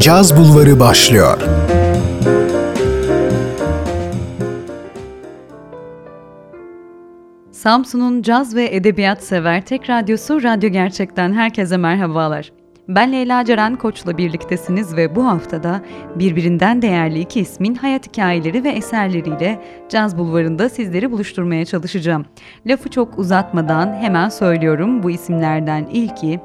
Caz Bulvarı başlıyor. Samsun'un caz ve edebiyat sever tek radyosu Radyo Gerçek'ten herkese merhabalar. Ben Leyla Ceren Koç'la birliktesiniz ve bu haftada birbirinden değerli iki ismin hayat hikayeleri ve eserleriyle Caz Bulvarı'nda sizleri buluşturmaya çalışacağım. Lafı çok uzatmadan hemen söylüyorum bu isimlerden ilki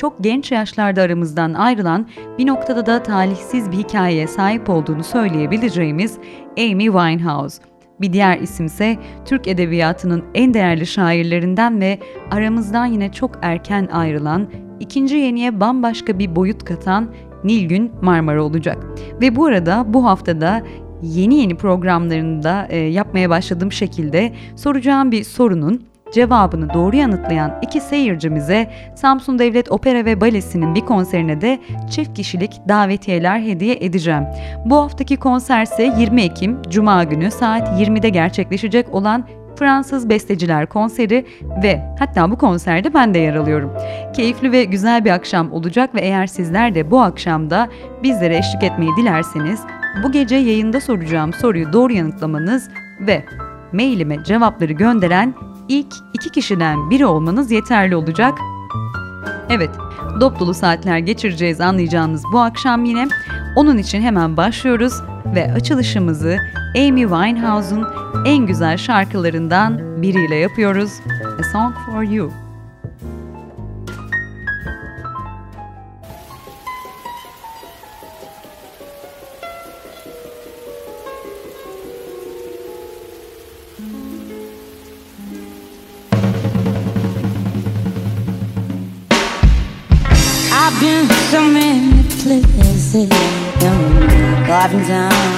çok genç yaşlarda aramızdan ayrılan bir noktada da talihsiz bir hikayeye sahip olduğunu söyleyebileceğimiz Amy Winehouse. Bir diğer isimse Türk edebiyatının en değerli şairlerinden ve aramızdan yine çok erken ayrılan, ikinci yeniye bambaşka bir boyut katan Nilgün Marmara olacak. Ve bu arada bu haftada yeni yeni programlarında e, yapmaya başladığım şekilde soracağım bir sorunun Cevabını doğru yanıtlayan iki seyircimize Samsun Devlet Opera ve Balesi'nin bir konserine de çift kişilik davetiyeler hediye edeceğim. Bu haftaki konser ise 20 Ekim Cuma günü saat 20'de gerçekleşecek olan Fransız Besteciler konseri ve hatta bu konserde ben de yer alıyorum. Keyifli ve güzel bir akşam olacak ve eğer sizler de bu akşamda bizlere eşlik etmeyi dilerseniz bu gece yayında soracağım soruyu doğru yanıtlamanız ve mailime cevapları gönderen ilk iki kişiden biri olmanız yeterli olacak. Evet, dop dolu saatler geçireceğiz anlayacağınız bu akşam yine. Onun için hemen başlıyoruz ve açılışımızı Amy Winehouse'un en güzel şarkılarından biriyle yapıyoruz. A Song for You. Driving down.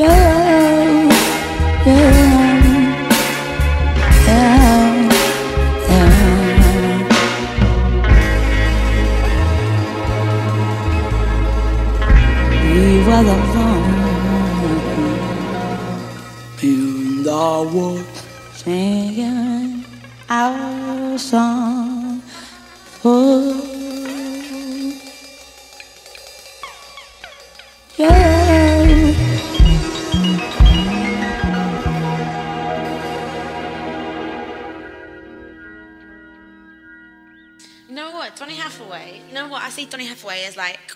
Yeah.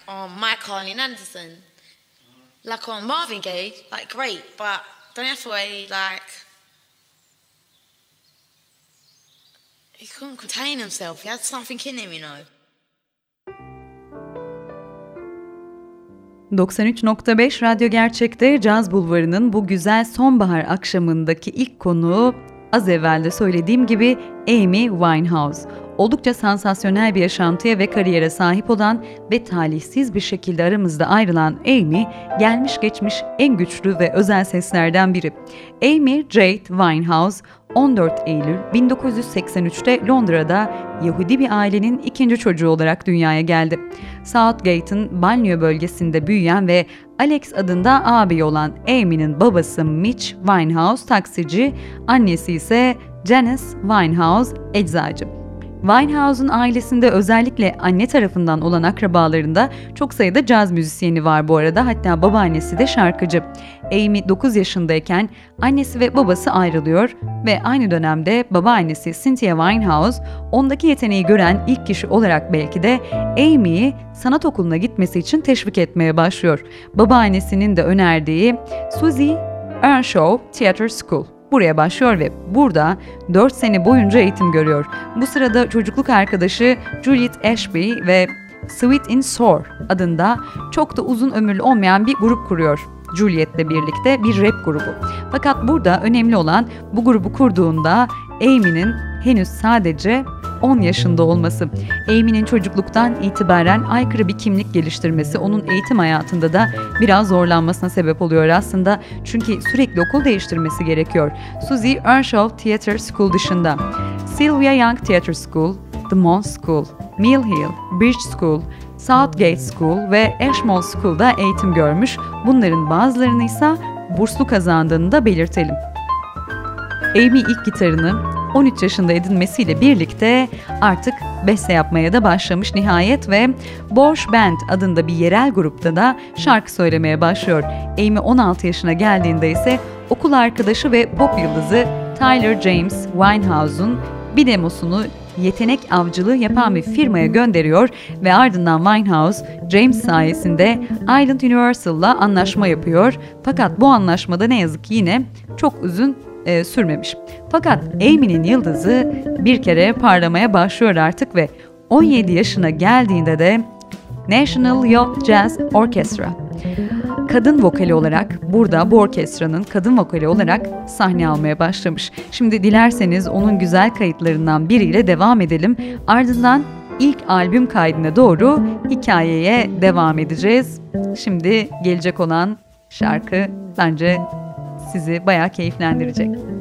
Mike Harley and Anderson. Like on Marvin Gaye, like great, but Donny Hathaway, like he couldn't contain himself. He had something in him, you know. 93.5 Radyo Gerçek'te Caz Bulvarı'nın bu güzel sonbahar akşamındaki ilk konuğu az evvel de söylediğim gibi Amy Winehouse. Oldukça sansasyonel bir yaşantıya ve kariyere sahip olan ve talihsiz bir şekilde aramızda ayrılan Amy, gelmiş geçmiş en güçlü ve özel seslerden biri. Amy Jade Winehouse 14 Eylül 1983'te Londra'da Yahudi bir ailenin ikinci çocuğu olarak dünyaya geldi. Southgate'ın banliyö bölgesinde büyüyen ve Alex adında abi olan Amy'nin babası Mitch Winehouse taksici, annesi ise Janice Winehouse eczacı. Winehouse'un ailesinde özellikle anne tarafından olan akrabalarında çok sayıda caz müzisyeni var bu arada. Hatta babaannesi de şarkıcı. Amy 9 yaşındayken annesi ve babası ayrılıyor ve aynı dönemde babaannesi Cynthia Winehouse ondaki yeteneği gören ilk kişi olarak belki de Amy'yi sanat okuluna gitmesi için teşvik etmeye başlıyor. Babaannesinin de önerdiği Suzy Earnshaw Theatre School buraya başlıyor ve burada 4 sene boyunca eğitim görüyor. Bu sırada çocukluk arkadaşı Juliet Ashby ve Sweet in Sour adında çok da uzun ömürlü olmayan bir grup kuruyor. Juliet'le birlikte bir rap grubu. Fakat burada önemli olan bu grubu kurduğunda Amy'nin henüz sadece 10 yaşında olması. Amy'nin çocukluktan itibaren aykırı bir kimlik geliştirmesi onun eğitim hayatında da biraz zorlanmasına sebep oluyor aslında. Çünkü sürekli okul değiştirmesi gerekiyor. Suzy Earnshaw Theatre School dışında Sylvia Young Theatre School, The Mons School, Mill Hill, Bridge School, Southgate School ve Ashmole School'da eğitim görmüş. Bunların bazılarını ise burslu kazandığını da belirtelim. Amy ilk gitarını 13 yaşında edinmesiyle birlikte artık beste yapmaya da başlamış nihayet ve Bosch Band adında bir yerel grupta da şarkı söylemeye başlıyor. Amy 16 yaşına geldiğinde ise okul arkadaşı ve pop yıldızı Tyler James Winehouse'un bir demosunu yetenek avcılığı yapan bir firmaya gönderiyor ve ardından Winehouse, James sayesinde Island Universal'la anlaşma yapıyor. Fakat bu anlaşmada ne yazık ki yine çok uzun e, sürmemiş. Fakat Amy'nin yıldızı bir kere parlamaya başlıyor artık ve 17 yaşına geldiğinde de National Youth Jazz Orchestra kadın vokali olarak burada bu orkestranın kadın vokali olarak sahne almaya başlamış. Şimdi dilerseniz onun güzel kayıtlarından biriyle devam edelim. Ardından ilk albüm kaydına doğru hikayeye devam edeceğiz. Şimdi gelecek olan şarkı bence sizi bayağı keyiflendirecek.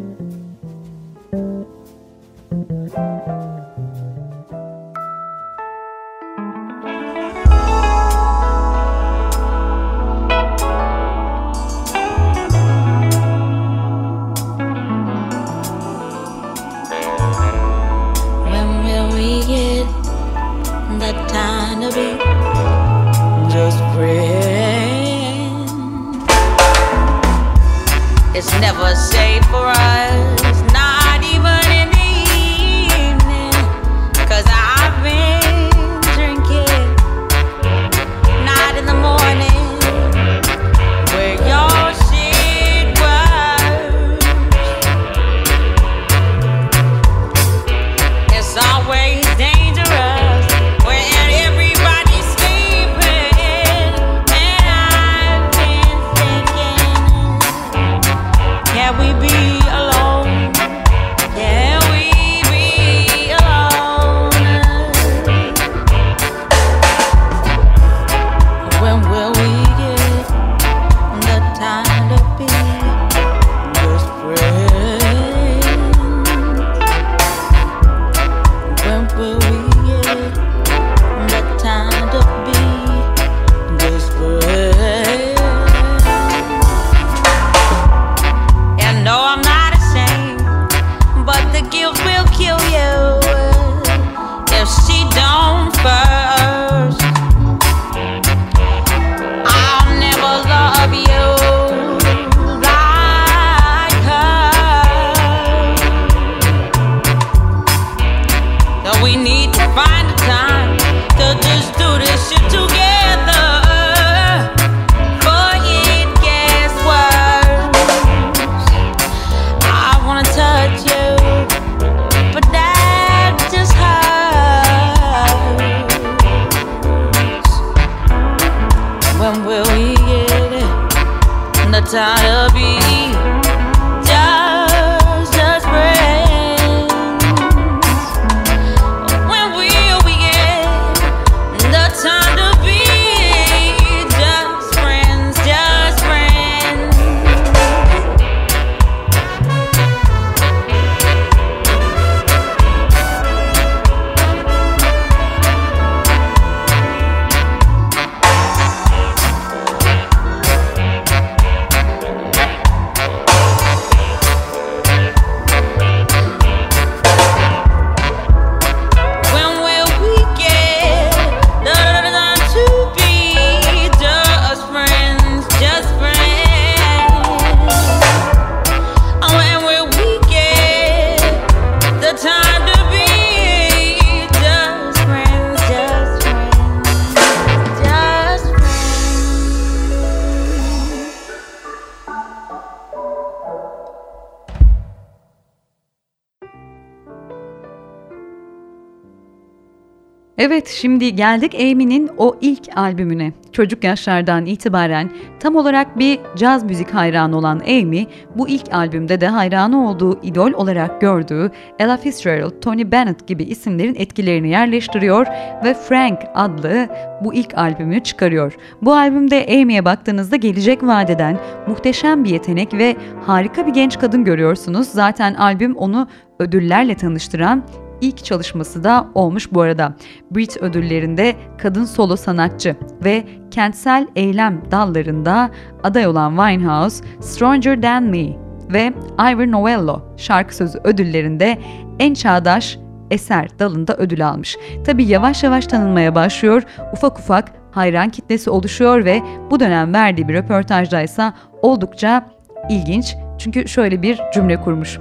Şimdi geldik Amy'nin o ilk albümüne. Çocuk yaşlardan itibaren tam olarak bir caz müzik hayranı olan Amy, bu ilk albümde de hayranı olduğu idol olarak gördüğü Ella Fitzgerald, Tony Bennett gibi isimlerin etkilerini yerleştiriyor ve Frank adlı bu ilk albümünü çıkarıyor. Bu albümde Amy'ye baktığınızda gelecek vadeden muhteşem bir yetenek ve harika bir genç kadın görüyorsunuz. Zaten albüm onu ödüllerle tanıştıran ilk çalışması da olmuş bu arada. Brit ödüllerinde kadın solo sanatçı ve kentsel eylem dallarında aday olan Winehouse, Stronger Than Me ve Ivor Novello şarkı sözü ödüllerinde en çağdaş eser dalında ödül almış. Tabi yavaş yavaş tanınmaya başlıyor, ufak ufak hayran kitlesi oluşuyor ve bu dönem verdiği bir röportajda ise oldukça ilginç. Çünkü şöyle bir cümle kurmuş.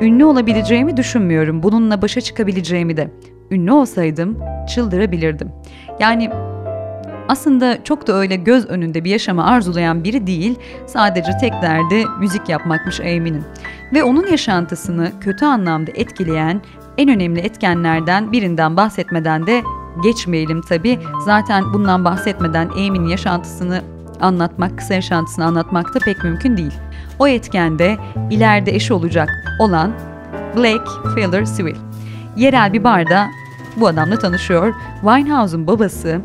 Ünlü olabileceğimi düşünmüyorum. Bununla başa çıkabileceğimi de. Ünlü olsaydım çıldırabilirdim. Yani aslında çok da öyle göz önünde bir yaşamı arzulayan biri değil, sadece tek derdi müzik yapmakmış Amy'nin. Ve onun yaşantısını kötü anlamda etkileyen en önemli etkenlerden birinden bahsetmeden de geçmeyelim tabi. Zaten bundan bahsetmeden Amy'nin yaşantısını anlatmak, kısa yaşantısını anlatmak da pek mümkün değil. O etkende ileride eşi olacak olan Blake Feller Civil. Yerel bir barda bu adamla tanışıyor. Winehouse'un babası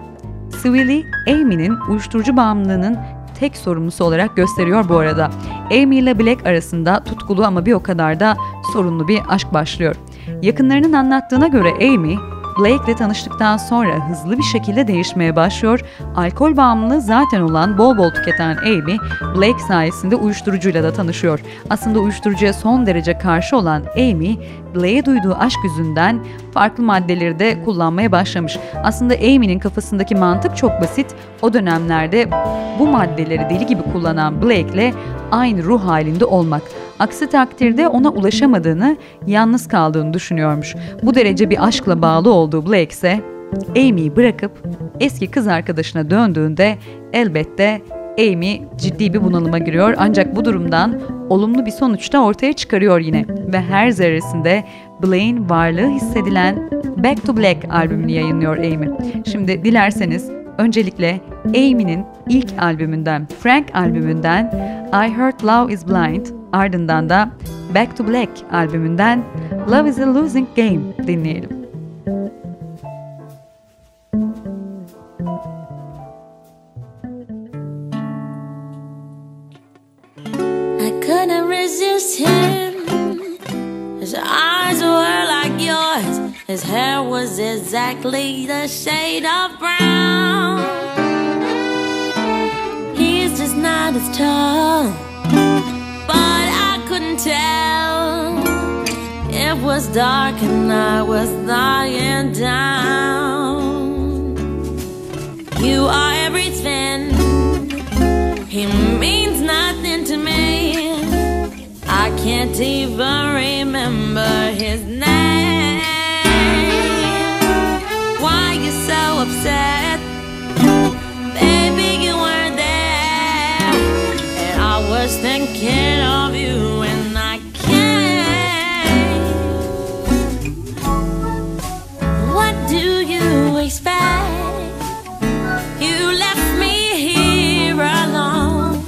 Civil'i Amy'nin uyuşturucu bağımlılığının tek sorumlusu olarak gösteriyor bu arada. Amy ile Black arasında tutkulu ama bir o kadar da sorunlu bir aşk başlıyor. Yakınlarının anlattığına göre Amy, Blake ile tanıştıktan sonra hızlı bir şekilde değişmeye başlıyor. Alkol bağımlılığı zaten olan bol bol tüketen Amy, Blake sayesinde uyuşturucuyla da tanışıyor. Aslında uyuşturucuya son derece karşı olan Amy, Blake'e duyduğu aşk yüzünden farklı maddeleri de kullanmaya başlamış. Aslında Amy'nin kafasındaki mantık çok basit. O dönemlerde bu maddeleri deli gibi kullanan Blake'le aynı ruh halinde olmak. Aksi takdirde ona ulaşamadığını, yalnız kaldığını düşünüyormuş. Bu derece bir aşkla bağlı olduğu Blake ise Amy'yi bırakıp eski kız arkadaşına döndüğünde elbette Amy ciddi bir bunalıma giriyor ancak bu durumdan olumlu bir sonuç da ortaya çıkarıyor yine ve her zerresinde Blaine varlığı hissedilen Back to Black albümünü yayınlıyor Amy. Şimdi dilerseniz öncelikle Amy'nin ilk albümünden, Frank albümünden I Heard Love Is Blind ardından da Back to Black albümünden Love Is A Losing Game dinleyelim. I couldn't resist him. His eyes were yours. His hair was exactly the shade of brown. He's just not as tall, but I couldn't tell. It was dark and I was lying down. You are everything. He means nothing to me. Can't even remember his name. Why you so upset? Baby, you weren't there. And I was thinking of you and I can't. What do you expect? You left me here alone.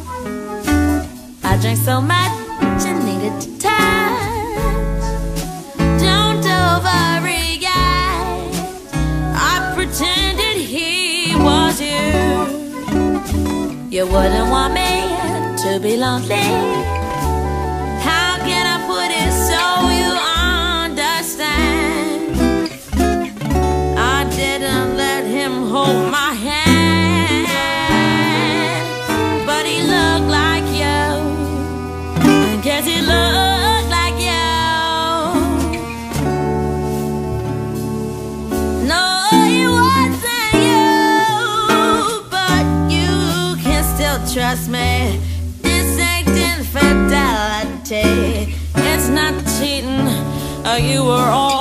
I drank so much You wouldn't want me to be lonely. How can I put it so you understand? I didn't let him hold my trust me. This ain't infidelity. It's not cheating. Uh, you were on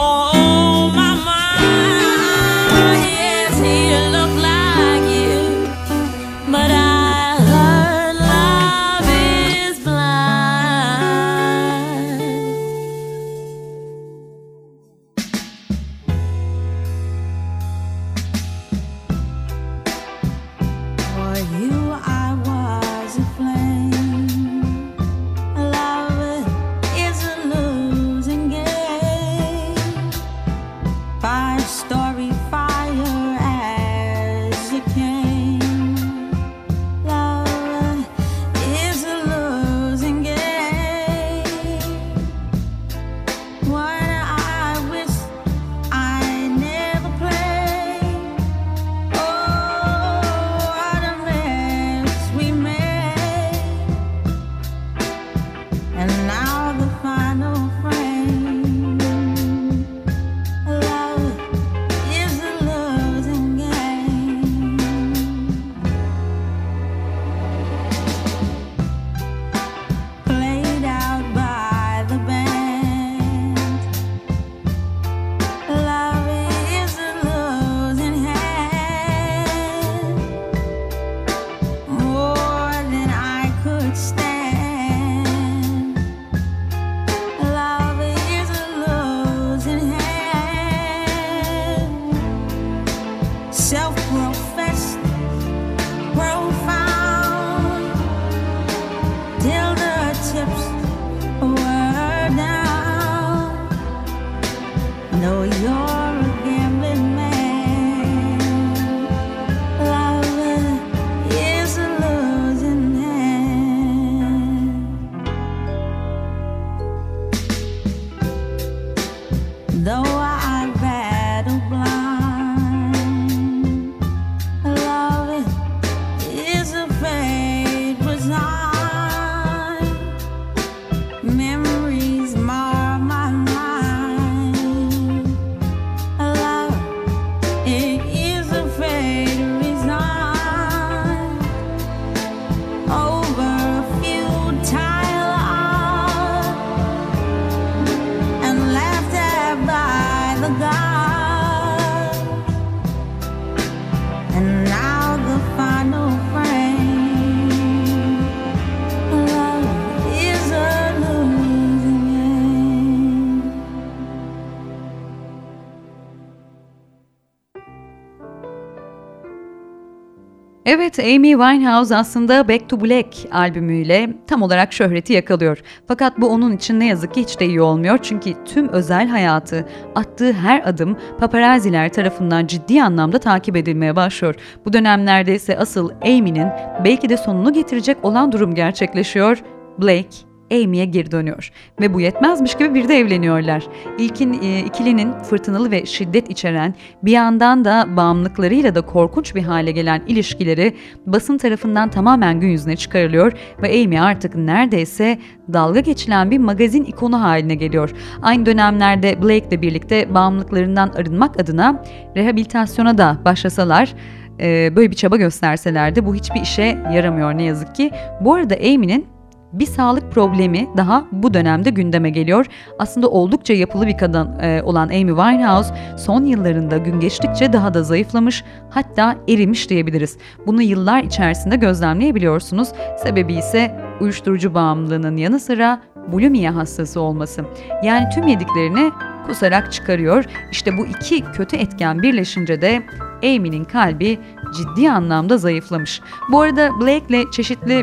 Evet, Amy Winehouse aslında Back to Black albümüyle tam olarak şöhreti yakalıyor. Fakat bu onun için ne yazık ki hiç de iyi olmuyor çünkü tüm özel hayatı, attığı her adım paparazziler tarafından ciddi anlamda takip edilmeye başlıyor. Bu dönemlerde ise asıl Amy'nin belki de sonunu getirecek olan durum gerçekleşiyor. Blake Amy'ye geri dönüyor ve bu yetmezmiş gibi bir de evleniyorlar. İlkin e, ikilinin fırtınalı ve şiddet içeren bir yandan da bağımlılıklarıyla da korkunç bir hale gelen ilişkileri basın tarafından tamamen gün yüzüne çıkarılıyor ve Amy artık neredeyse dalga geçilen bir magazin ikonu haline geliyor. Aynı dönemlerde Blake ile birlikte bağımlılıklarından arınmak adına rehabilitasyona da başlasalar e, böyle bir çaba gösterselerdi bu hiçbir işe yaramıyor ne yazık ki. Bu arada Amy'nin bir sağlık problemi daha bu dönemde gündeme geliyor. Aslında oldukça yapılı bir kadın e, olan Amy Winehouse son yıllarında gün geçtikçe daha da zayıflamış hatta erimiş diyebiliriz. Bunu yıllar içerisinde gözlemleyebiliyorsunuz. Sebebi ise uyuşturucu bağımlılığının yanı sıra bulimia hastası olması. Yani tüm yediklerini kusarak çıkarıyor. İşte bu iki kötü etken birleşince de Amy'nin kalbi ciddi anlamda zayıflamış. Bu arada Blake ile çeşitli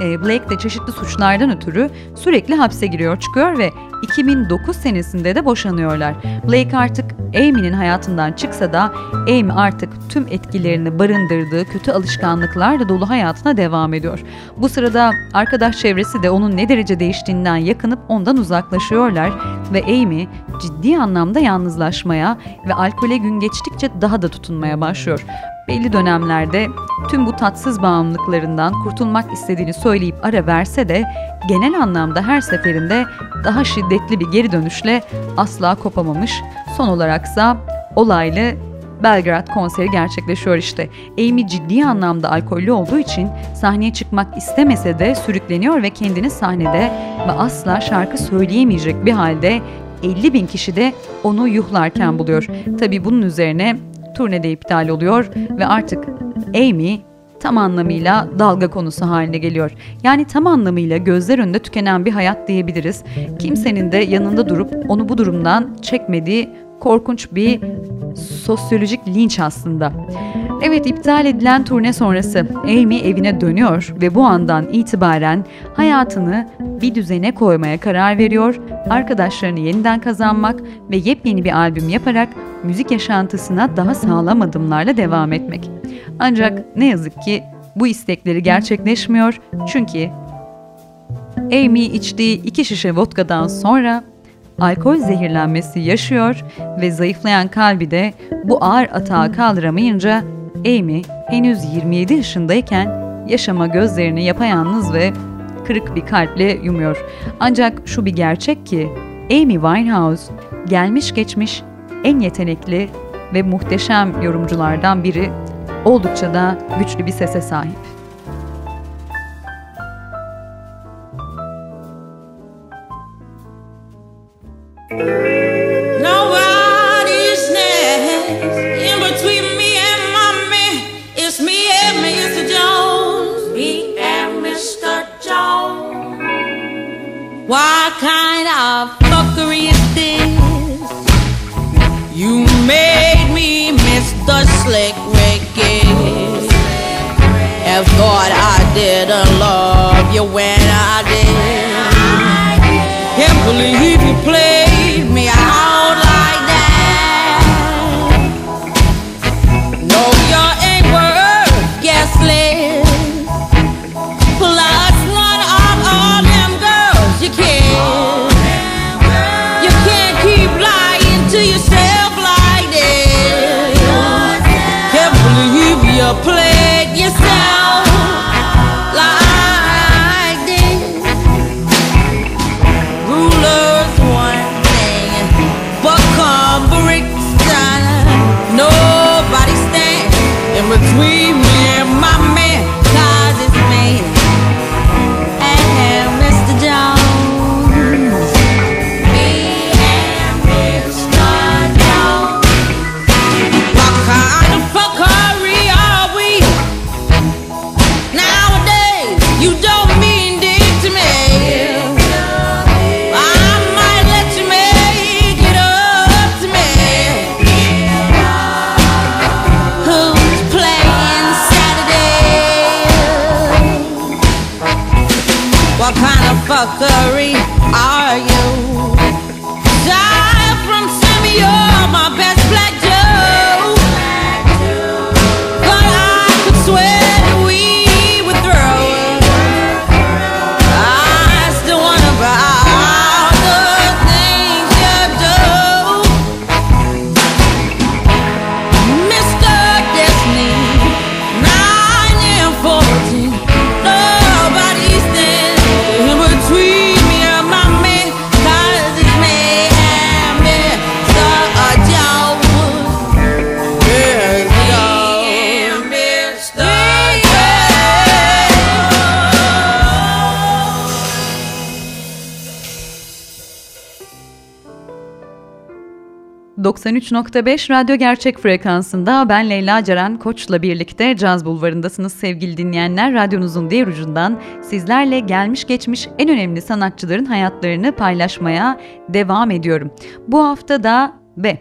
Blake de çeşitli suçlardan ötürü sürekli hapse giriyor çıkıyor ve 2009 senesinde de boşanıyorlar. Blake artık Amy'nin hayatından çıksa da Amy artık tüm etkilerini barındırdığı kötü alışkanlıklarla dolu hayatına devam ediyor. Bu sırada arkadaş çevresi de onun ne derece değiştiğinden yakınıp ondan uzaklaşıyorlar ve Amy ciddi anlamda yalnızlaşmaya ve alkole gün geçtikçe daha da tutunmaya başlıyor belli dönemlerde tüm bu tatsız bağımlılıklarından kurtulmak istediğini söyleyip ara verse de genel anlamda her seferinde daha şiddetli bir geri dönüşle asla kopamamış. Son olaraksa olaylı Belgrad konseri gerçekleşiyor işte. Amy ciddi anlamda alkollü olduğu için sahneye çıkmak istemese de sürükleniyor ve kendini sahnede ve asla şarkı söyleyemeyecek bir halde 50 bin kişi de onu yuhlarken buluyor. Tabi bunun üzerine turnede iptal oluyor ve artık Amy tam anlamıyla dalga konusu haline geliyor. Yani tam anlamıyla gözler önünde tükenen bir hayat diyebiliriz. Kimsenin de yanında durup onu bu durumdan çekmediği korkunç bir sosyolojik linç aslında. Evet iptal edilen turne sonrası Amy evine dönüyor ve bu andan itibaren hayatını bir düzene koymaya karar veriyor, arkadaşlarını yeniden kazanmak ve yepyeni bir albüm yaparak müzik yaşantısına daha sağlam adımlarla devam etmek. Ancak ne yazık ki bu istekleri gerçekleşmiyor çünkü Amy içtiği iki şişe vodkadan sonra alkol zehirlenmesi yaşıyor ve zayıflayan kalbi de bu ağır atağı kaldıramayınca Amy henüz 27 yaşındayken yaşama gözlerini yapayalnız ve kırık bir kalple yumuyor. Ancak şu bir gerçek ki Amy Winehouse gelmiş geçmiş en yetenekli ve muhteşem yorumculardan biri oldukça da güçlü bir sese sahip. Nobody's made me miss the slick Ricky. Have thought I didn't love you when I did. Can't believe in 93.5 Radyo Gerçek frekansında ben Leyla Ceren Koç'la birlikte Caz Bulvarı'ndasınız sevgili dinleyenler. Radyonuzun diğer ucundan sizlerle gelmiş geçmiş en önemli sanatçıların hayatlarını paylaşmaya devam ediyorum. Bu hafta da ve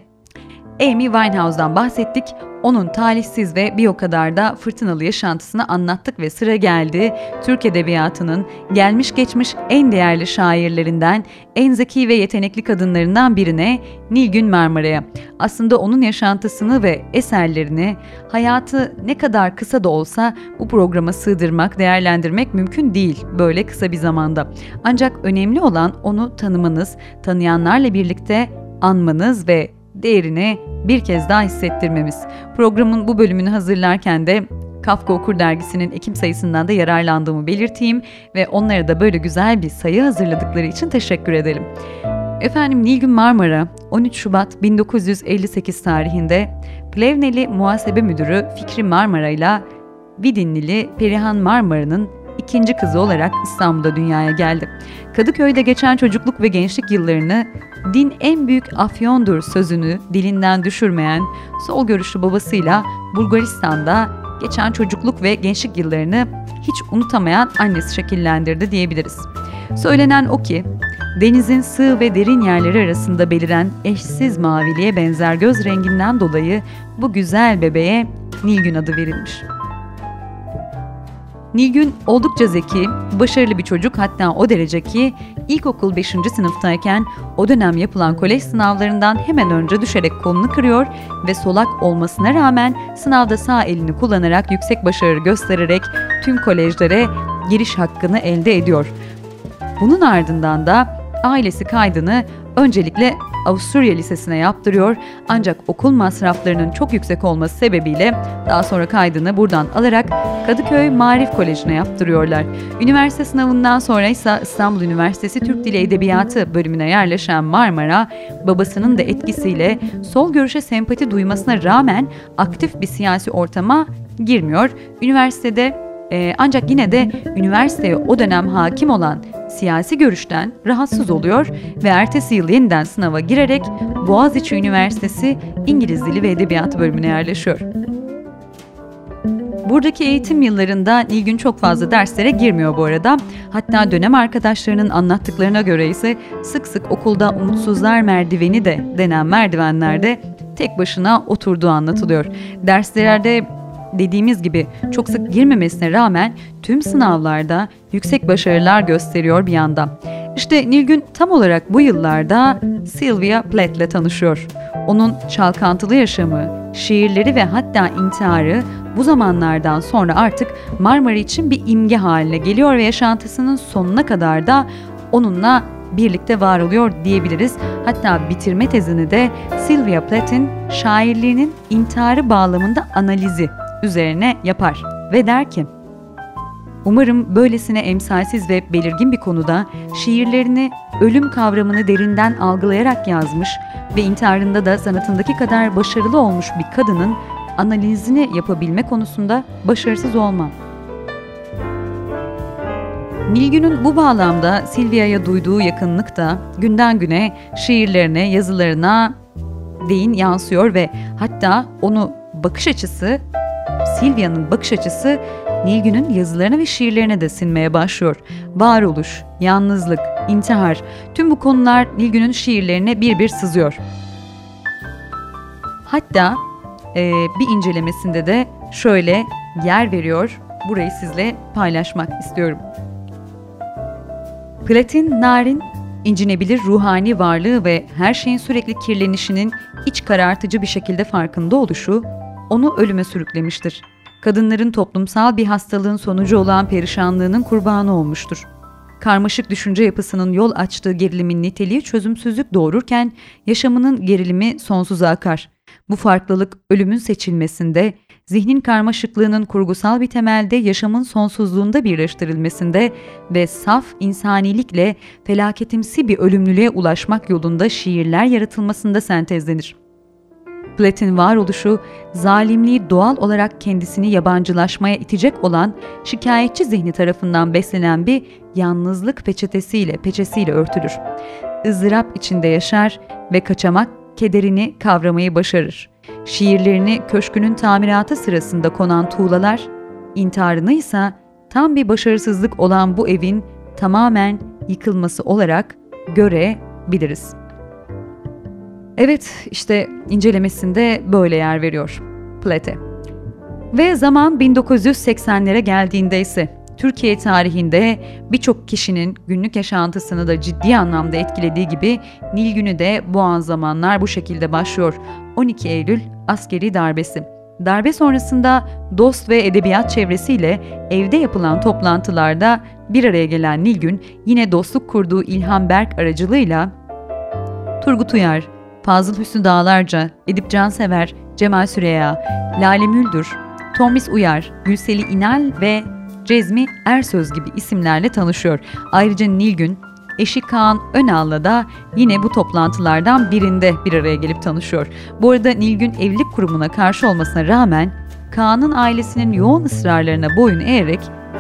Amy Winehouse'dan bahsettik. Onun talihsiz ve bir o kadar da fırtınalı yaşantısını anlattık ve sıra geldi Türk Edebiyatı'nın gelmiş geçmiş en değerli şairlerinden, en zeki ve yetenekli kadınlarından birine Nilgün Marmara'ya. Aslında onun yaşantısını ve eserlerini hayatı ne kadar kısa da olsa bu programa sığdırmak, değerlendirmek mümkün değil böyle kısa bir zamanda. Ancak önemli olan onu tanımanız, tanıyanlarla birlikte anmanız ve değerini bir kez daha hissettirmemiz. Programın bu bölümünü hazırlarken de Kafka Okur Dergisi'nin Ekim sayısından da yararlandığımı belirteyim ve onlara da böyle güzel bir sayı hazırladıkları için teşekkür edelim. Efendim Nilgün Marmara 13 Şubat 1958 tarihinde Plevneli Muhasebe Müdürü Fikri Marmara ile Vidinlili Perihan Marmara'nın ikinci kızı olarak İstanbul'da dünyaya geldi. Kadıköy'de geçen çocukluk ve gençlik yıllarını din en büyük afyondur sözünü dilinden düşürmeyen sol görüşlü babasıyla Bulgaristan'da geçen çocukluk ve gençlik yıllarını hiç unutamayan annesi şekillendirdi diyebiliriz. Söylenen o ki denizin sığ ve derin yerleri arasında beliren eşsiz maviliğe benzer göz renginden dolayı bu güzel bebeğe Nilgün adı verilmiş. Nilgün oldukça zeki, başarılı bir çocuk hatta o derece ki ilkokul 5. sınıftayken o dönem yapılan kolej sınavlarından hemen önce düşerek kolunu kırıyor ve solak olmasına rağmen sınavda sağ elini kullanarak yüksek başarı göstererek tüm kolejlere giriş hakkını elde ediyor. Bunun ardından da ailesi kaydını öncelikle Avusturya Lisesi'ne yaptırıyor ancak okul masraflarının çok yüksek olması sebebiyle daha sonra kaydını buradan alarak Kadıköy Marif Koleji'ne yaptırıyorlar. Üniversite sınavından sonra ise İstanbul Üniversitesi Türk Dili Edebiyatı bölümüne yerleşen Marmara, babasının da etkisiyle sol görüşe sempati duymasına rağmen aktif bir siyasi ortama girmiyor. Üniversitede e, ancak yine de üniversiteye o dönem hakim olan siyasi görüşten rahatsız oluyor ve ertesi yıl yeniden sınava girerek Boğaziçi Üniversitesi İngiliz Dili ve Edebiyatı bölümüne yerleşiyor. Buradaki eğitim yıllarında Nilgün çok fazla derslere girmiyor bu arada. Hatta dönem arkadaşlarının anlattıklarına göre ise sık sık okulda umutsuzlar merdiveni de denen merdivenlerde tek başına oturduğu anlatılıyor. Derslerde dediğimiz gibi çok sık girmemesine rağmen tüm sınavlarda yüksek başarılar gösteriyor bir yandan. İşte Nilgün tam olarak bu yıllarda Sylvia Plath ile tanışıyor. Onun çalkantılı yaşamı, şiirleri ve hatta intiharı bu zamanlardan sonra artık Marmara için bir imge haline geliyor ve yaşantısının sonuna kadar da onunla birlikte var oluyor diyebiliriz. Hatta bitirme tezini de Sylvia Plath'in şairliğinin intiharı bağlamında analizi üzerine yapar ve der ki Umarım böylesine emsalsiz ve belirgin bir konuda şiirlerini ölüm kavramını derinden algılayarak yazmış ve intiharında da sanatındaki kadar başarılı olmuş bir kadının analizini yapabilme konusunda başarısız olmam. Nilgün'ün bu bağlamda Silvia'ya duyduğu yakınlık da günden güne şiirlerine, yazılarına değin yansıyor ve hatta onu bakış açısı Silvia'nın bakış açısı Nilgün'ün yazılarına ve şiirlerine de sinmeye başlıyor. Varoluş, yalnızlık, intihar tüm bu konular Nilgün'ün şiirlerine bir bir sızıyor. Hatta e, bir incelemesinde de şöyle yer veriyor. Burayı sizle paylaşmak istiyorum. Platin, narin, incinebilir ruhani varlığı ve her şeyin sürekli kirlenişinin iç karartıcı bir şekilde farkında oluşu onu ölüme sürüklemiştir. Kadınların toplumsal bir hastalığın sonucu olan perişanlığının kurbanı olmuştur. Karmaşık düşünce yapısının yol açtığı gerilimin niteliği çözümsüzlük doğururken yaşamının gerilimi sonsuza akar. Bu farklılık ölümün seçilmesinde, zihnin karmaşıklığının kurgusal bir temelde yaşamın sonsuzluğunda birleştirilmesinde ve saf insanilikle felaketimsi bir ölümlülüğe ulaşmak yolunda şiirler yaratılmasında sentezlenir. Platin varoluşu, zalimliği doğal olarak kendisini yabancılaşmaya itecek olan şikayetçi zihni tarafından beslenen bir yalnızlık peçetesiyle, peçesiyle örtülür. ızdırap içinde yaşar ve kaçamak kederini kavramayı başarır. Şiirlerini köşkünün tamiratı sırasında konan tuğlalar, intiharını ise tam bir başarısızlık olan bu evin tamamen yıkılması olarak görebiliriz. Evet, işte incelemesinde böyle yer veriyor Plate. Ve zaman 1980'lere geldiğinde ise Türkiye tarihinde birçok kişinin günlük yaşantısını da ciddi anlamda etkilediği gibi Nilgün'ü de bu an zamanlar bu şekilde başlıyor. 12 Eylül askeri darbesi. Darbe sonrasında dost ve edebiyat çevresiyle evde yapılan toplantılarda bir araya gelen Nilgün yine dostluk kurduğu İlhan Berk aracılığıyla Turgut Uyar, Fazıl Hüsnü Dağlarca, Edip Cansever, Cemal Süreya, Lale Müldür, Tomis Uyar, Gülseli İnal ve Cezmi Ersöz gibi isimlerle tanışıyor. Ayrıca Nilgün, eşi Kaan Önal'la da yine bu toplantılardan birinde bir araya gelip tanışıyor. Bu arada Nilgün evlilik kurumuna karşı olmasına rağmen Kaan'ın ailesinin yoğun ısrarlarına boyun eğerek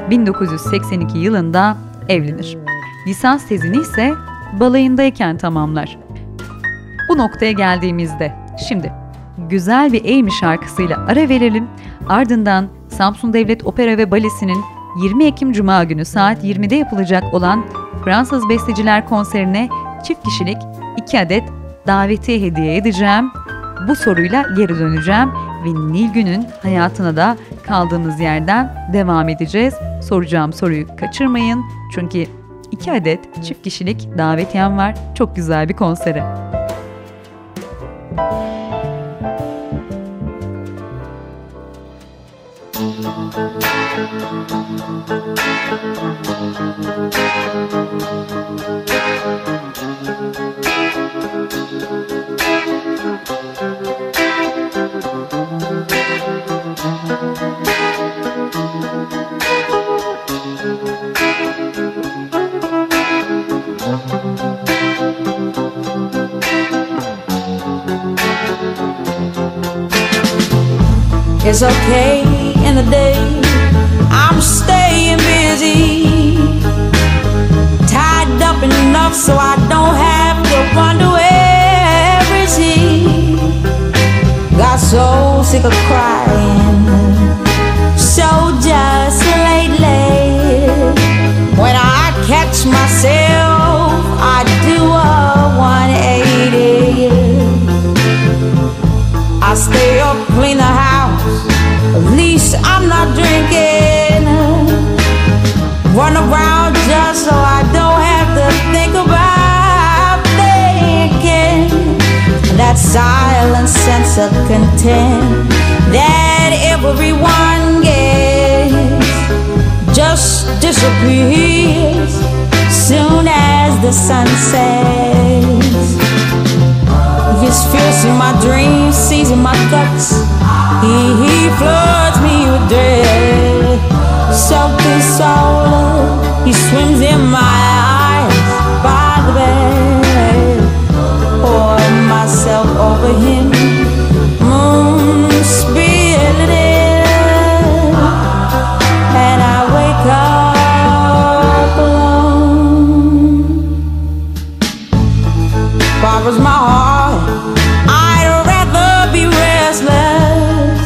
1982 yılında evlenir. Lisans tezini ise balayındayken tamamlar. Bu noktaya geldiğimizde şimdi güzel bir Amy şarkısıyla ara verelim. Ardından Samsun Devlet Opera ve Balesi'nin 20 Ekim Cuma günü saat 20'de yapılacak olan Fransız Besteciler konserine çift kişilik 2 adet daveti hediye edeceğim. Bu soruyla geri döneceğim ve Nilgün'ün hayatına da kaldığımız yerden devam edeceğiz. Soracağım soruyu kaçırmayın çünkü 2 adet çift kişilik davetiyem var. Çok güzel bir konsere. It's okay in the day. I'm staying busy, tied up enough so I don't have to wonder where is he. Got so sick of crying, so just lately. When I catch myself, sense of content that everyone gets just disappears soon as the sun sets. His fierce in my dreams, seizing my guts. He, he floods me with dread. In soul, he swims in my eyes by the bed. Pour myself over him, Borrows my heart. I'd rather be restless.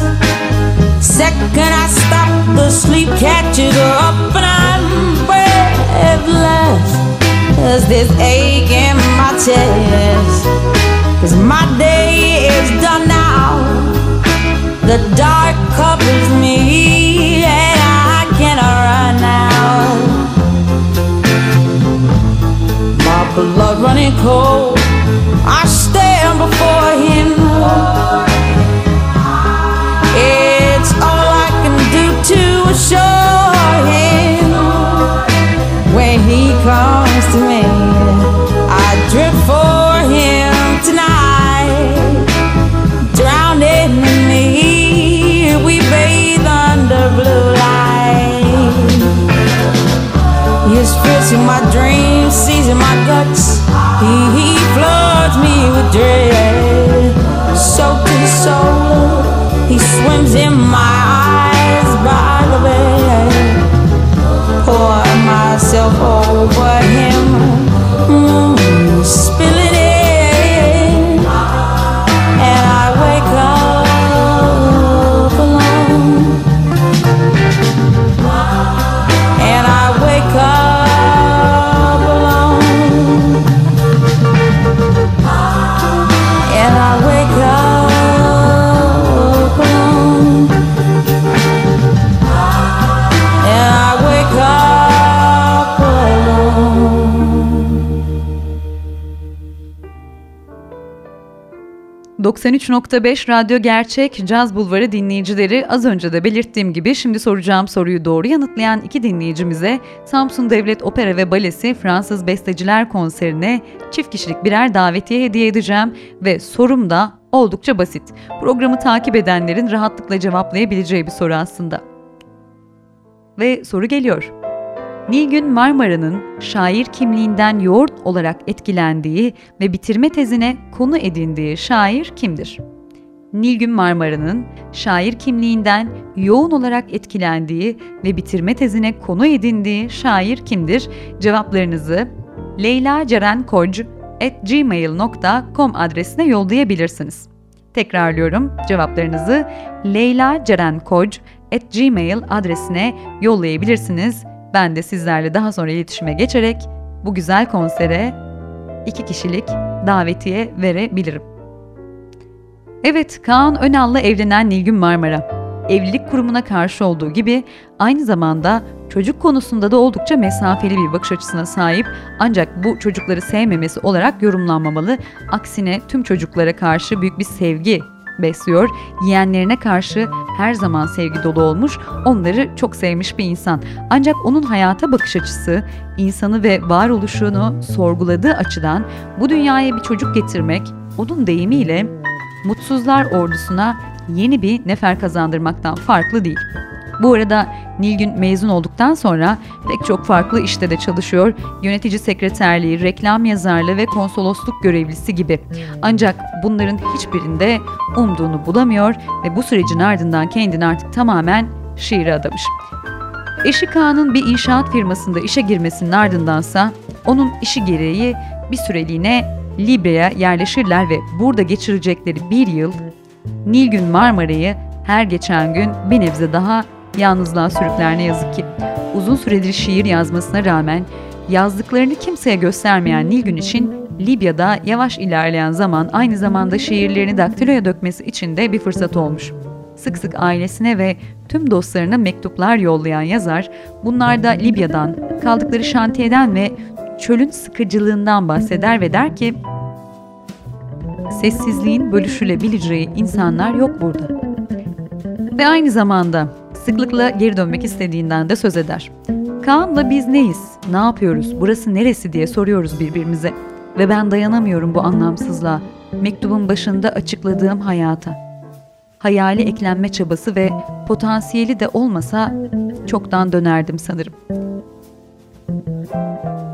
Second I stop, the sleep catches up and I'm breathless. There's this ache in my chest. Cause my day is done now. The dark covers me and I cannot run now. My blood running cold. Before him. It's all I can do to assure him. When he comes to me, I drift for him tonight. Drowning in me, we bathe under blue light. Fits in my dreams, seizing my guts. He, floods me with dread. In soul, he swims in my eyes by the. Pour myself over him, mm, spilling 93.5 Radyo Gerçek Caz Bulvarı dinleyicileri az önce de belirttiğim gibi şimdi soracağım soruyu doğru yanıtlayan iki dinleyicimize Samsun Devlet Opera ve Balesi Fransız Besteciler Konserine çift kişilik birer davetiye hediye edeceğim ve sorum da oldukça basit. Programı takip edenlerin rahatlıkla cevaplayabileceği bir soru aslında. Ve soru geliyor. Nilgün Marmara'nın şair kimliğinden yoğurt olarak etkilendiği ve bitirme tezine konu edindiği şair kimdir? Nilgün Marmara'nın şair kimliğinden yoğun olarak etkilendiği ve bitirme tezine konu edindiği şair kimdir? Cevaplarınızı leylacerenkoc@gmail.com adresine yollayabilirsiniz. Tekrarlıyorum cevaplarınızı leylacerenkoc@gmail adresine yollayabilirsiniz. Ben de sizlerle daha sonra iletişime geçerek bu güzel konsere iki kişilik davetiye verebilirim. Evet, Kaan Önal'la evlenen Nilgün Marmara. Evlilik kurumuna karşı olduğu gibi aynı zamanda çocuk konusunda da oldukça mesafeli bir bakış açısına sahip ancak bu çocukları sevmemesi olarak yorumlanmamalı. Aksine tüm çocuklara karşı büyük bir sevgi besliyor. Yeğenlerine karşı her zaman sevgi dolu olmuş, onları çok sevmiş bir insan. Ancak onun hayata bakış açısı, insanı ve varoluşunu sorguladığı açıdan bu dünyaya bir çocuk getirmek, onun deyimiyle mutsuzlar ordusuna yeni bir nefer kazandırmaktan farklı değil. Bu arada Nilgün mezun olduktan sonra pek çok farklı işte de çalışıyor. Yönetici sekreterliği, reklam yazarlığı ve konsolosluk görevlisi gibi. Ancak bunların hiçbirinde umduğunu bulamıyor ve bu sürecin ardından kendini artık tamamen şiire adamış. Eşi Kaan'ın bir inşaat firmasında işe girmesinin ardındansa onun işi gereği bir süreliğine Libya'ya yerleşirler ve burada geçirecekleri bir yıl Nilgün Marmara'yı her geçen gün bir nebze daha yalnızlığa sürükler ne yazık ki. Uzun süredir şiir yazmasına rağmen yazdıklarını kimseye göstermeyen Nilgün için Libya'da yavaş ilerleyen zaman aynı zamanda şiirlerini daktiloya dökmesi için de bir fırsat olmuş. Sık sık ailesine ve tüm dostlarına mektuplar yollayan yazar, bunlarda Libya'dan, kaldıkları şantiyeden ve çölün sıkıcılığından bahseder ve der ki, sessizliğin bölüşülebileceği insanlar yok burada. Ve aynı zamanda sıklıkla geri dönmek istediğinden de söz eder. Kaan'la biz neyiz, ne yapıyoruz, burası neresi diye soruyoruz birbirimize. Ve ben dayanamıyorum bu anlamsızlığa, mektubun başında açıkladığım hayata. Hayali eklenme çabası ve potansiyeli de olmasa çoktan dönerdim sanırım.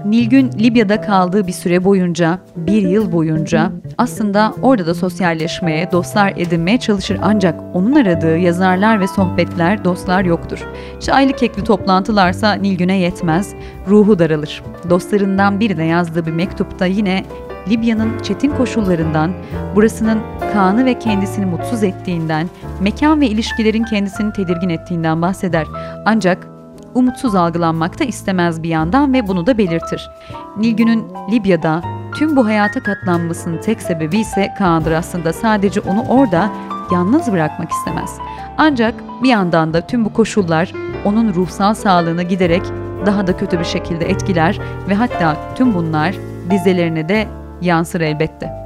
Nilgün Libya'da kaldığı bir süre boyunca, bir yıl boyunca aslında orada da sosyalleşmeye, dostlar edinmeye çalışır ancak onun aradığı yazarlar ve sohbetler, dostlar yoktur. Çaylı kekli toplantılarsa Nilgün'e yetmez, ruhu daralır. Dostlarından biri de yazdığı bir mektupta yine Libya'nın çetin koşullarından, burasının Kaan'ı ve kendisini mutsuz ettiğinden, mekan ve ilişkilerin kendisini tedirgin ettiğinden bahseder. Ancak umutsuz algılanmak da istemez bir yandan ve bunu da belirtir. Nilgün'ün Libya'da tüm bu hayata katlanmasının tek sebebi ise Kaan'dır aslında. Sadece onu orada yalnız bırakmak istemez. Ancak bir yandan da tüm bu koşullar onun ruhsal sağlığını giderek daha da kötü bir şekilde etkiler ve hatta tüm bunlar dizelerine de yansır elbette.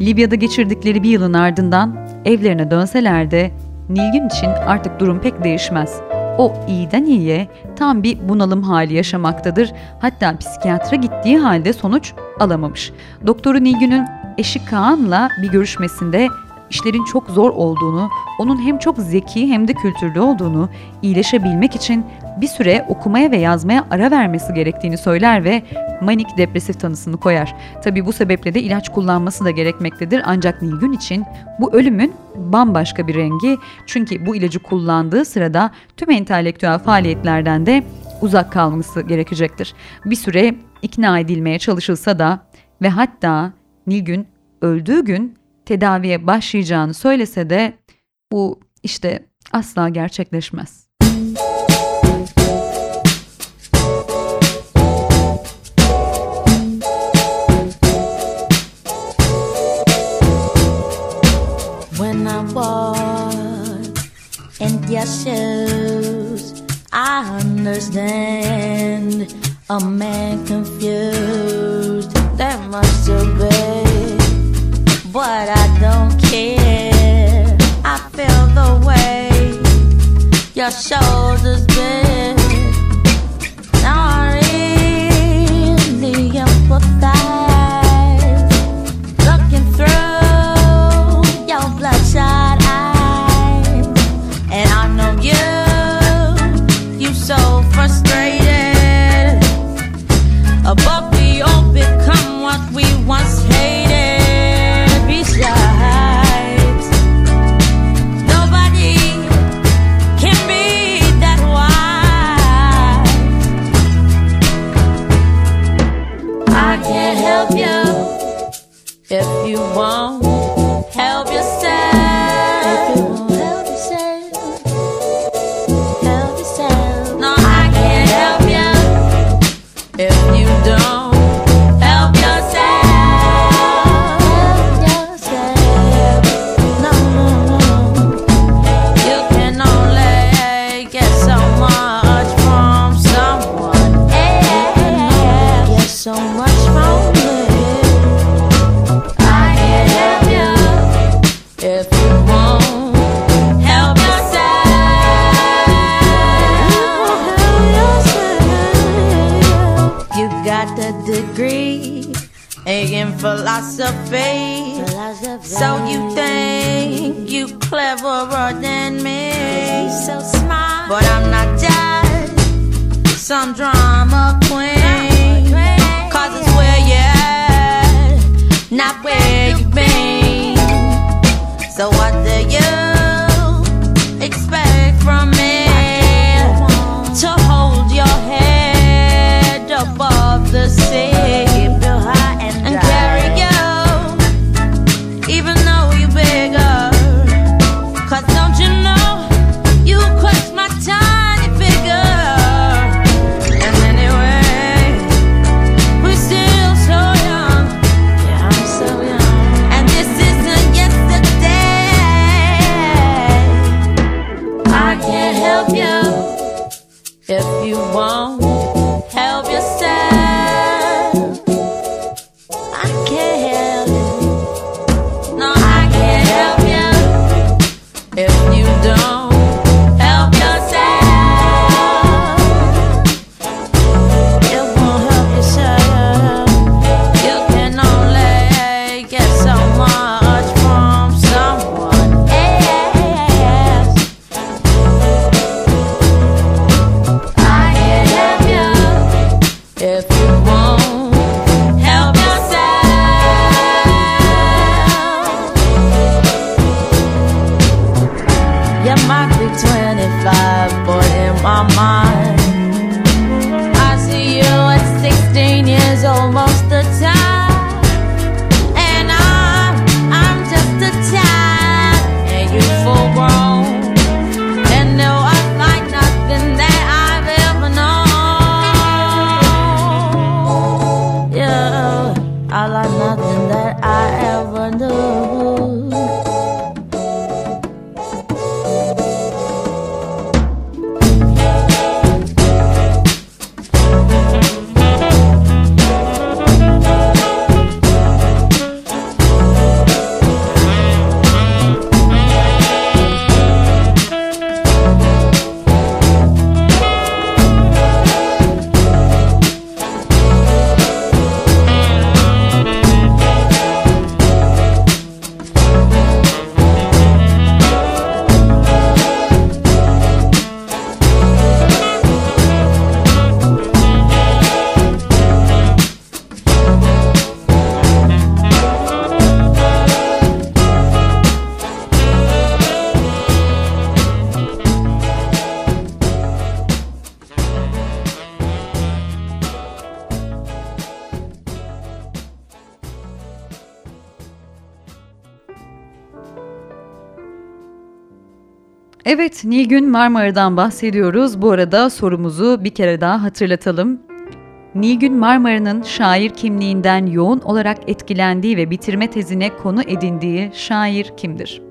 Libya'da geçirdikleri bir yılın ardından evlerine dönseler de Nilgün için artık durum pek değişmez o iyiden iyiye tam bir bunalım hali yaşamaktadır. Hatta psikiyatra gittiği halde sonuç alamamış. Doktoru Nilgün'ün eşi Kaan'la bir görüşmesinde işlerin çok zor olduğunu, onun hem çok zeki hem de kültürlü olduğunu, iyileşebilmek için bir süre okumaya ve yazmaya ara vermesi gerektiğini söyler ve manik depresif tanısını koyar. Tabi bu sebeple de ilaç kullanması da gerekmektedir ancak Nilgün için bu ölümün bambaşka bir rengi çünkü bu ilacı kullandığı sırada tüm entelektüel faaliyetlerden de uzak kalması gerekecektir. Bir süre ikna edilmeye çalışılsa da ve hatta Nilgün öldüğü gün tedaviye başlayacağını söylese de bu işte asla gerçekleşmez. Your shoes, I understand a man confused. There must have been but I don't care. I feel the way your shoulders bend. Evet, Nilgün Marmara'dan bahsediyoruz. Bu arada sorumuzu bir kere daha hatırlatalım. Nilgün Marmara'nın şair kimliğinden yoğun olarak etkilendiği ve bitirme tezine konu edindiği şair kimdir?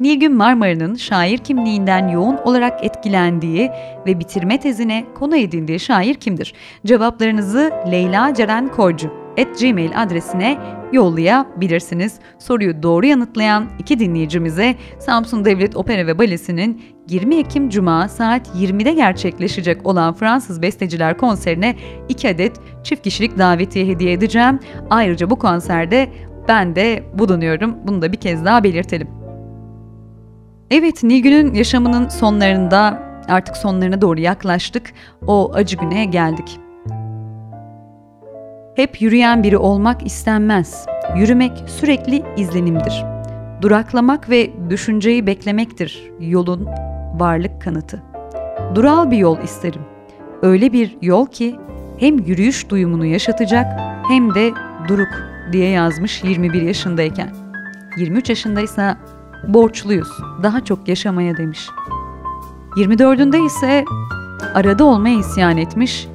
Nilgün Marmara'nın şair kimliğinden yoğun olarak etkilendiği ve bitirme tezine konu edindiği şair kimdir? Cevaplarınızı Leyla Ceren Korcu gmail adresine yollayabilirsiniz. Soruyu doğru yanıtlayan iki dinleyicimize Samsun Devlet Opera ve Balesi'nin 20 Ekim Cuma saat 20'de gerçekleşecek olan Fransız Besteciler konserine 2 adet çift kişilik davetiye hediye edeceğim. Ayrıca bu konserde ben de bulunuyorum. Bunu da bir kez daha belirtelim. Evet, Nilgün'ün yaşamının sonlarında artık sonlarına doğru yaklaştık. O acı güne geldik. Hep yürüyen biri olmak istenmez. Yürümek sürekli izlenimdir. Duraklamak ve düşünceyi beklemektir yolun varlık kanıtı. Dural bir yol isterim. Öyle bir yol ki hem yürüyüş duyumunu yaşatacak hem de duruk diye yazmış 21 yaşındayken. 23 yaşındaysa borçluyuz daha çok yaşamaya demiş. 24'ünde ise arada olmaya isyan etmiş.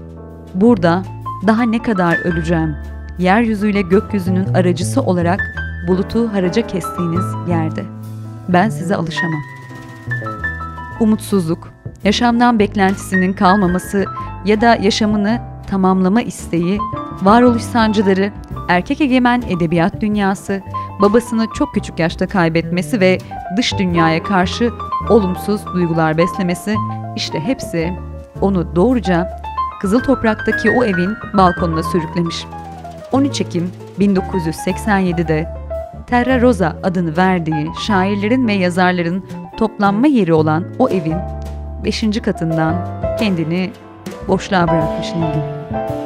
Burada daha ne kadar öleceğim? Yeryüzüyle gökyüzünün aracısı olarak bulutu haraca kestiğiniz yerde. Ben size alışamam. Umutsuzluk, yaşamdan beklentisinin kalmaması ya da yaşamını tamamlama isteği, varoluş sancıları, erkek egemen edebiyat dünyası, babasını çok küçük yaşta kaybetmesi ve dış dünyaya karşı olumsuz duygular beslemesi işte hepsi onu doğruca Kızıl Toprak'taki o evin balkonuna sürüklemiş. 13 Ekim 1987'de Terra Rosa adını verdiği şairlerin ve yazarların toplanma yeri olan o evin 5. katından kendini boşluğa bırakmış Nilgün.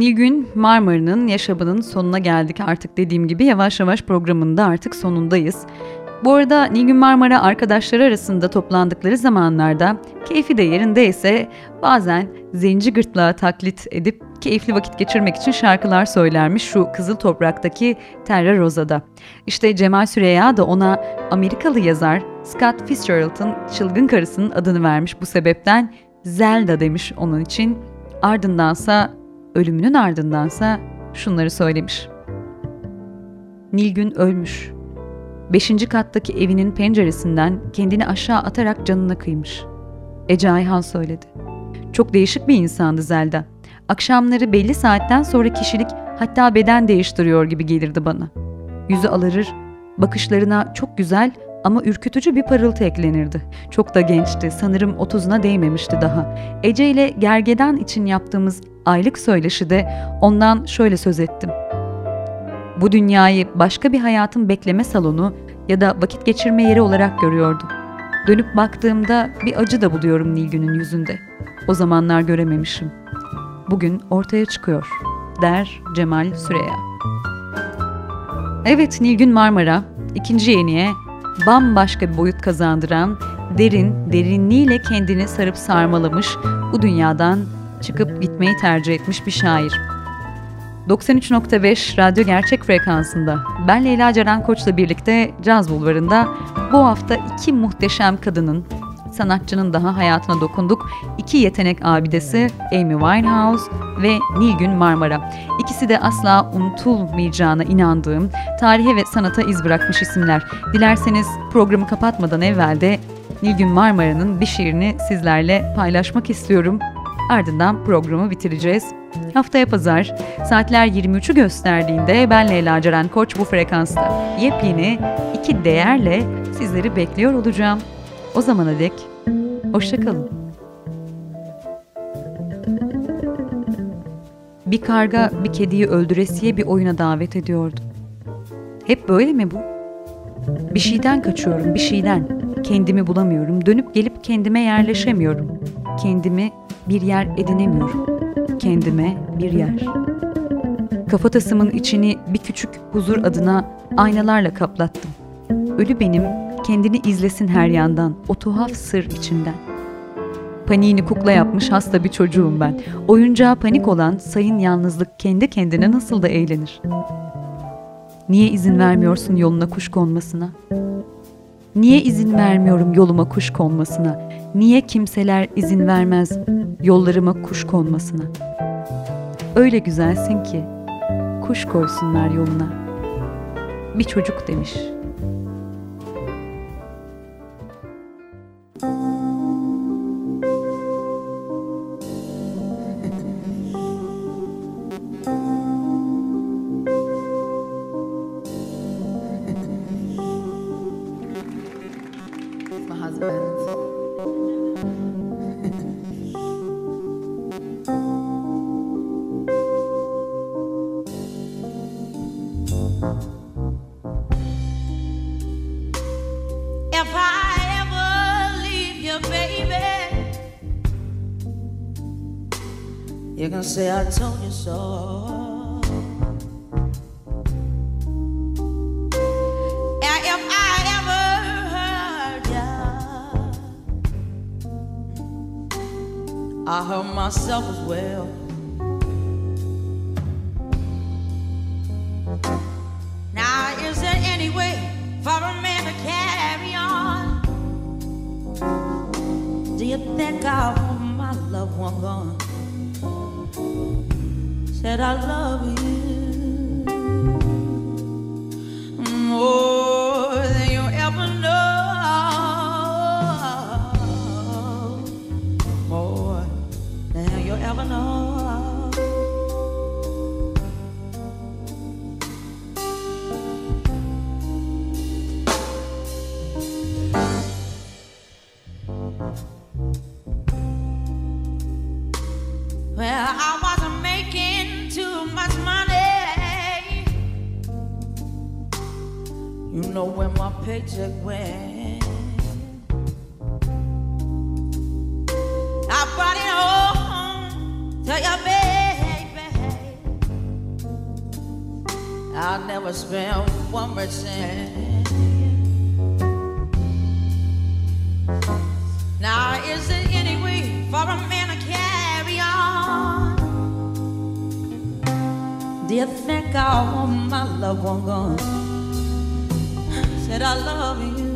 Nilgün Marmara'nın yaşamının sonuna geldik artık dediğim gibi yavaş yavaş programında artık sonundayız. Bu arada Nilgün Marmara arkadaşları arasında toplandıkları zamanlarda keyfi de yerindeyse bazen zenci gırtlağı taklit edip keyifli vakit geçirmek için şarkılar söylermiş şu Kızıl Toprak'taki Terra Rosa'da. İşte Cemal Süreya da ona Amerikalı yazar Scott Fitzgerald'ın çılgın karısının adını vermiş bu sebepten Zelda demiş onun için. Ardındansa ölümünün ardındansa şunları söylemiş. Nilgün ölmüş. Beşinci kattaki evinin penceresinden kendini aşağı atarak canına kıymış. Ece Ayhan söyledi. Çok değişik bir insandı Zelda. Akşamları belli saatten sonra kişilik hatta beden değiştiriyor gibi gelirdi bana. Yüzü alırır, bakışlarına çok güzel ama ürkütücü bir parıltı eklenirdi. Çok da gençti, sanırım otuzuna değmemişti daha. Ece ile Gergedan için yaptığımız aylık söyleşide ondan şöyle söz ettim. Bu dünyayı başka bir hayatın bekleme salonu ya da vakit geçirme yeri olarak görüyordu. Dönüp baktığımda bir acı da buluyorum Nilgün'ün yüzünde. O zamanlar görememişim. Bugün ortaya çıkıyor, der Cemal Süreya. Evet Nilgün Marmara, ikinci yeniye bambaşka bir boyut kazandıran, derin, derinliğiyle kendini sarıp sarmalamış, bu dünyadan çıkıp gitmeyi tercih etmiş bir şair. 93.5 Radyo Gerçek Frekansı'nda ben Leyla Ceren Koç'la birlikte Caz Bulvarı'nda bu hafta iki muhteşem kadının, sanatçının daha hayatına dokunduk. İki yetenek abidesi Amy Winehouse ve Nilgün Marmara. İkisi de asla unutulmayacağına inandığım, tarihe ve sanata iz bırakmış isimler. Dilerseniz programı kapatmadan evvel de Nilgün Marmara'nın bir şiirini sizlerle paylaşmak istiyorum. Ardından programı bitireceğiz. Haftaya pazar saatler 23'ü gösterdiğinde ben Leyla Ceren Koç bu frekansta yepyeni iki değerle sizleri bekliyor olacağım. O zamana dek hoşçakalın. Bir karga bir kediyi öldüresiye bir oyuna davet ediyordu. Hep böyle mi bu? Bir şeyden kaçıyorum, bir şeyden. Kendimi bulamıyorum, dönüp gelip kendime yerleşemiyorum. Kendimi bir yer edinemiyorum. Kendime bir yer. Kafatasımın içini bir küçük huzur adına aynalarla kaplattım. Ölü benim kendini izlesin her yandan, o tuhaf sır içinden. Paniğini kukla yapmış hasta bir çocuğum ben. Oyuncağa panik olan sayın yalnızlık kendi kendine nasıl da eğlenir. Niye izin vermiyorsun yoluna kuş konmasına? Niye izin vermiyorum yoluma kuş konmasına? Niye kimseler izin vermez yollarıma kuş konmasına? Öyle güzelsin ki kuş koysunlar yoluna. Bir çocuk demiş. Well, I wasn't making too much money. You know where my paycheck went. I brought it home to your baby. I never spent one more cent. Now, is there any way for a man Do you think I want my loved one gone? Said I love you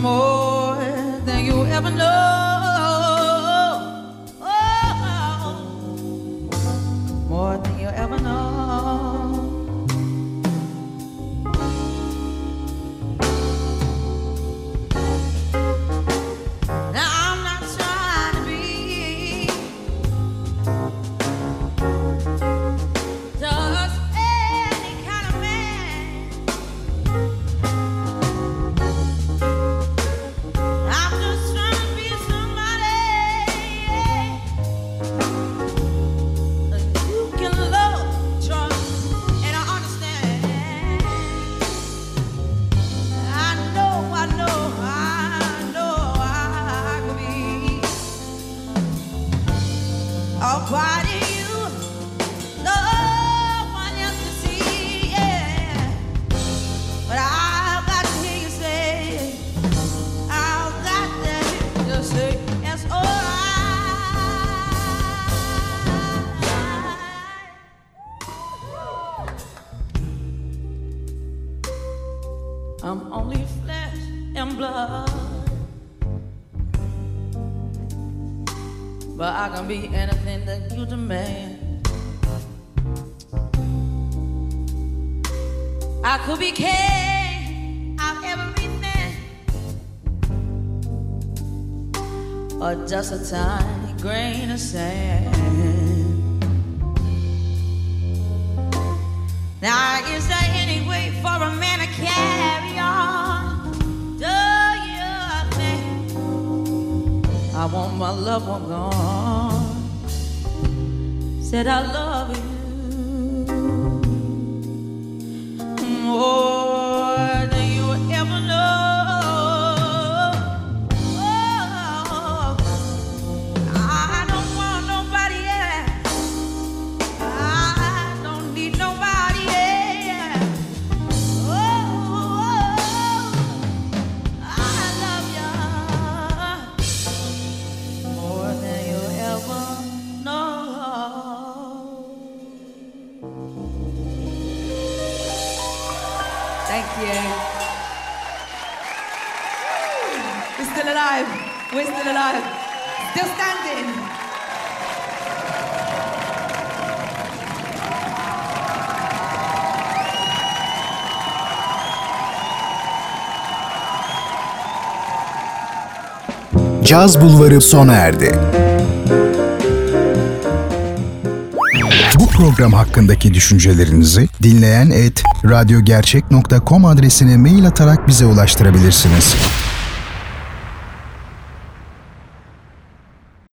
more than you ever know. And blood. But I can be anything that you demand. I could be king of everything, or just a tiny grain of sand. Now, is there any way for a man to carry I want my loved one gone? Said I love you more still alive. Still standing. Caz Bulvarı sona erdi. Bu program hakkındaki düşüncelerinizi dinleyen et radyogercek.com adresine mail atarak bize ulaştırabilirsiniz.